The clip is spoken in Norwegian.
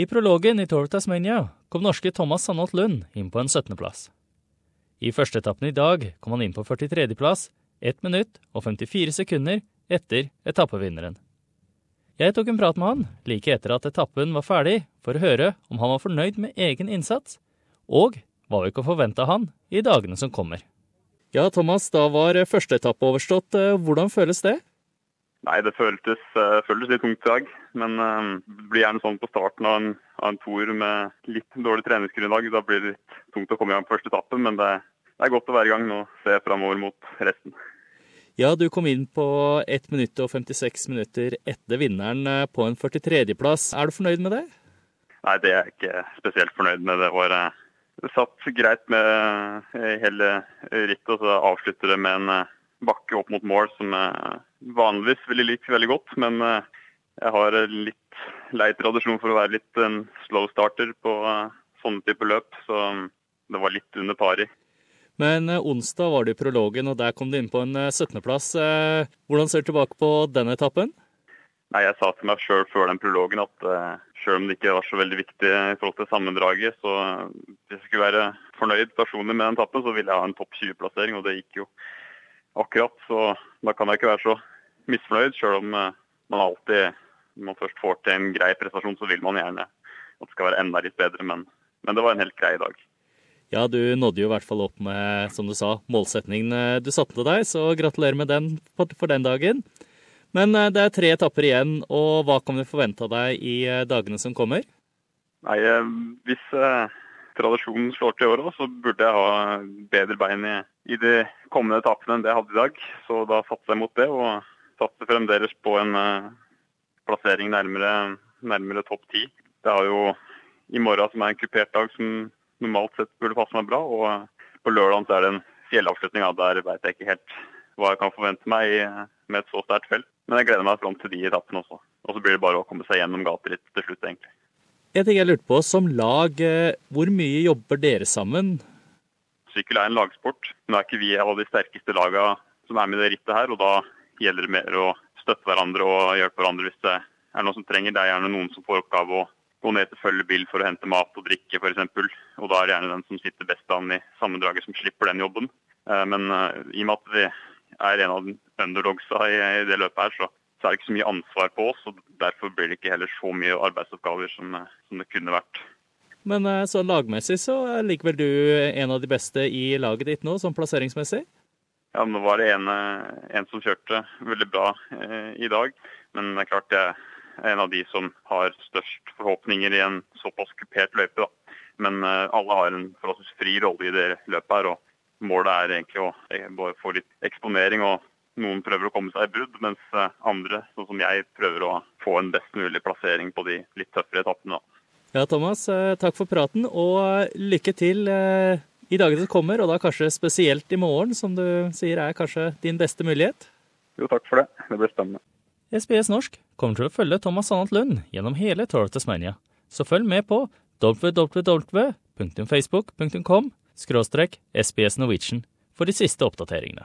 I prologen i Tour Tasmania kom norske Thomas Sandholt Lund inn på en 17.-plass. I første etappen i dag kom han inn på 43.-plass, 1 minutt og 54 sekunder etter etappevinneren. Jeg tok en prat med han like etter at etappen var ferdig, for å høre om han var fornøyd med egen innsats, og hva vi kan forvente av han i dagene som kommer. Ja, Thomas, da var første etappe overstått. Hvordan føles det? Nei, det føltes, uh, føltes litt tungt i dag. Men det blir gjerne sånn på starten av en, av en tour med litt dårlig treningsgrunnlag. Da blir det litt tungt å komme i gang på første etappe, men det, det er godt å være i gang nå se framover mot resten. Ja, du kom inn på 1 minutt og 56 minutter etter vinneren eh, på en 43.-plass. Er du fornøyd med det? Nei, det er jeg ikke spesielt fornøyd med. Det var satt greit med hele rittet, og så avslutter det med en bakke opp mot mål som vanligvis ville likt veldig godt, men eh, jeg har litt lei tradisjon for å være litt en slow starter på eh, sånne type løp, så mm, det var litt under pari. Men eh, onsdag var det i prologen, og der kom du inn på en 17.-plass. Hvordan ser du tilbake på den etappen? Nei, Jeg sa til meg sjøl før den prologen at sjøl om det ikke var så veldig viktig i forhold til sammendraget, så hvis jeg skulle være fornøyd personlig med den etappen, så ville jeg ha en topp 20-plassering, og det gikk jo akkurat. Så da kan jeg ikke være så misfornøyd, sjøl om eh, man alltid, når man først får til en grei prestasjon, så vil man gjerne at det skal være enda litt bedre. Men, men det var en helt grei dag. Ja, du nådde jo i hvert fall opp med, som du sa, målsetningen eh, du satte til deg, så gratulerer med den for den dagen. Men eh, det er tre etapper igjen, og hva kan vi forvente av deg i dagene som kommer? Nei, Hvis tradisjonen slår til i år, så burde jeg ha bedre bein i, i de kommende etappene enn det jeg hadde i dag. Så da satser jeg mot det, og satser fremdeles på en uh, plassering nærmere, nærmere topp ti. Det har jo i morgen, som er en kupert dag, som normalt sett burde passe meg bra. Og på lørdag er det en fjellavslutning. Der vet jeg ikke helt hva jeg kan forvente meg med et så sterkt felt. Men jeg gleder meg fram til de etappene også. Og så blir det bare å komme seg gjennom gata litt til slutt, egentlig. En ting jeg lurte på, som lag, eh, hvor mye jobber dere sammen? Sykkel er en lagsport. Nå er ikke vi av de sterkeste lagene som er med i det rittet her, og da gjelder det mer å støtte hverandre og hjelpe hverandre hvis det er noen som trenger. Det er gjerne noen som får oppgave å gå ned til følgebil for å hente mat og drikke f.eks. Og da er det gjerne den som sitter best an i sammendraget som slipper den jobben. Eh, men eh, i og med at vi er en av underdogsa i det løpet her, så så er det ikke så mye ansvar på oss. og Derfor blir det ikke heller så mye arbeidsoppgaver som, eh, som det kunne vært. Men eh, så lagmessig så ligger likevel du en av de beste i laget ditt nå, sånn plasseringsmessig? Ja, nå var det en, en som kjørte veldig bra eh, i dag. Men det er klart jeg er en av de som har størst forhåpninger i en såpass kupert løype. da. Men eh, alle har en forholdsvis fri rolle i det løpet her. og Målet er egentlig å eh, få litt eksponering og noen prøver å komme seg i brudd, mens eh, andre, sånn som jeg, prøver å få en best mulig plassering på de litt tøffere etappene. Ja, Thomas, eh, takk for praten, og eh, lykke til i dagene som kommer, og da kanskje spesielt i morgen, som du sier er kanskje din beste mulighet? Jo, takk for det. Det blir spennende. SBS Norsk kommer til å følge Thomas Sannat Lund gjennom hele Tour of Tasmania, så følg med på www.facebook.com skråstrek SBS Norwegian for de siste oppdateringene.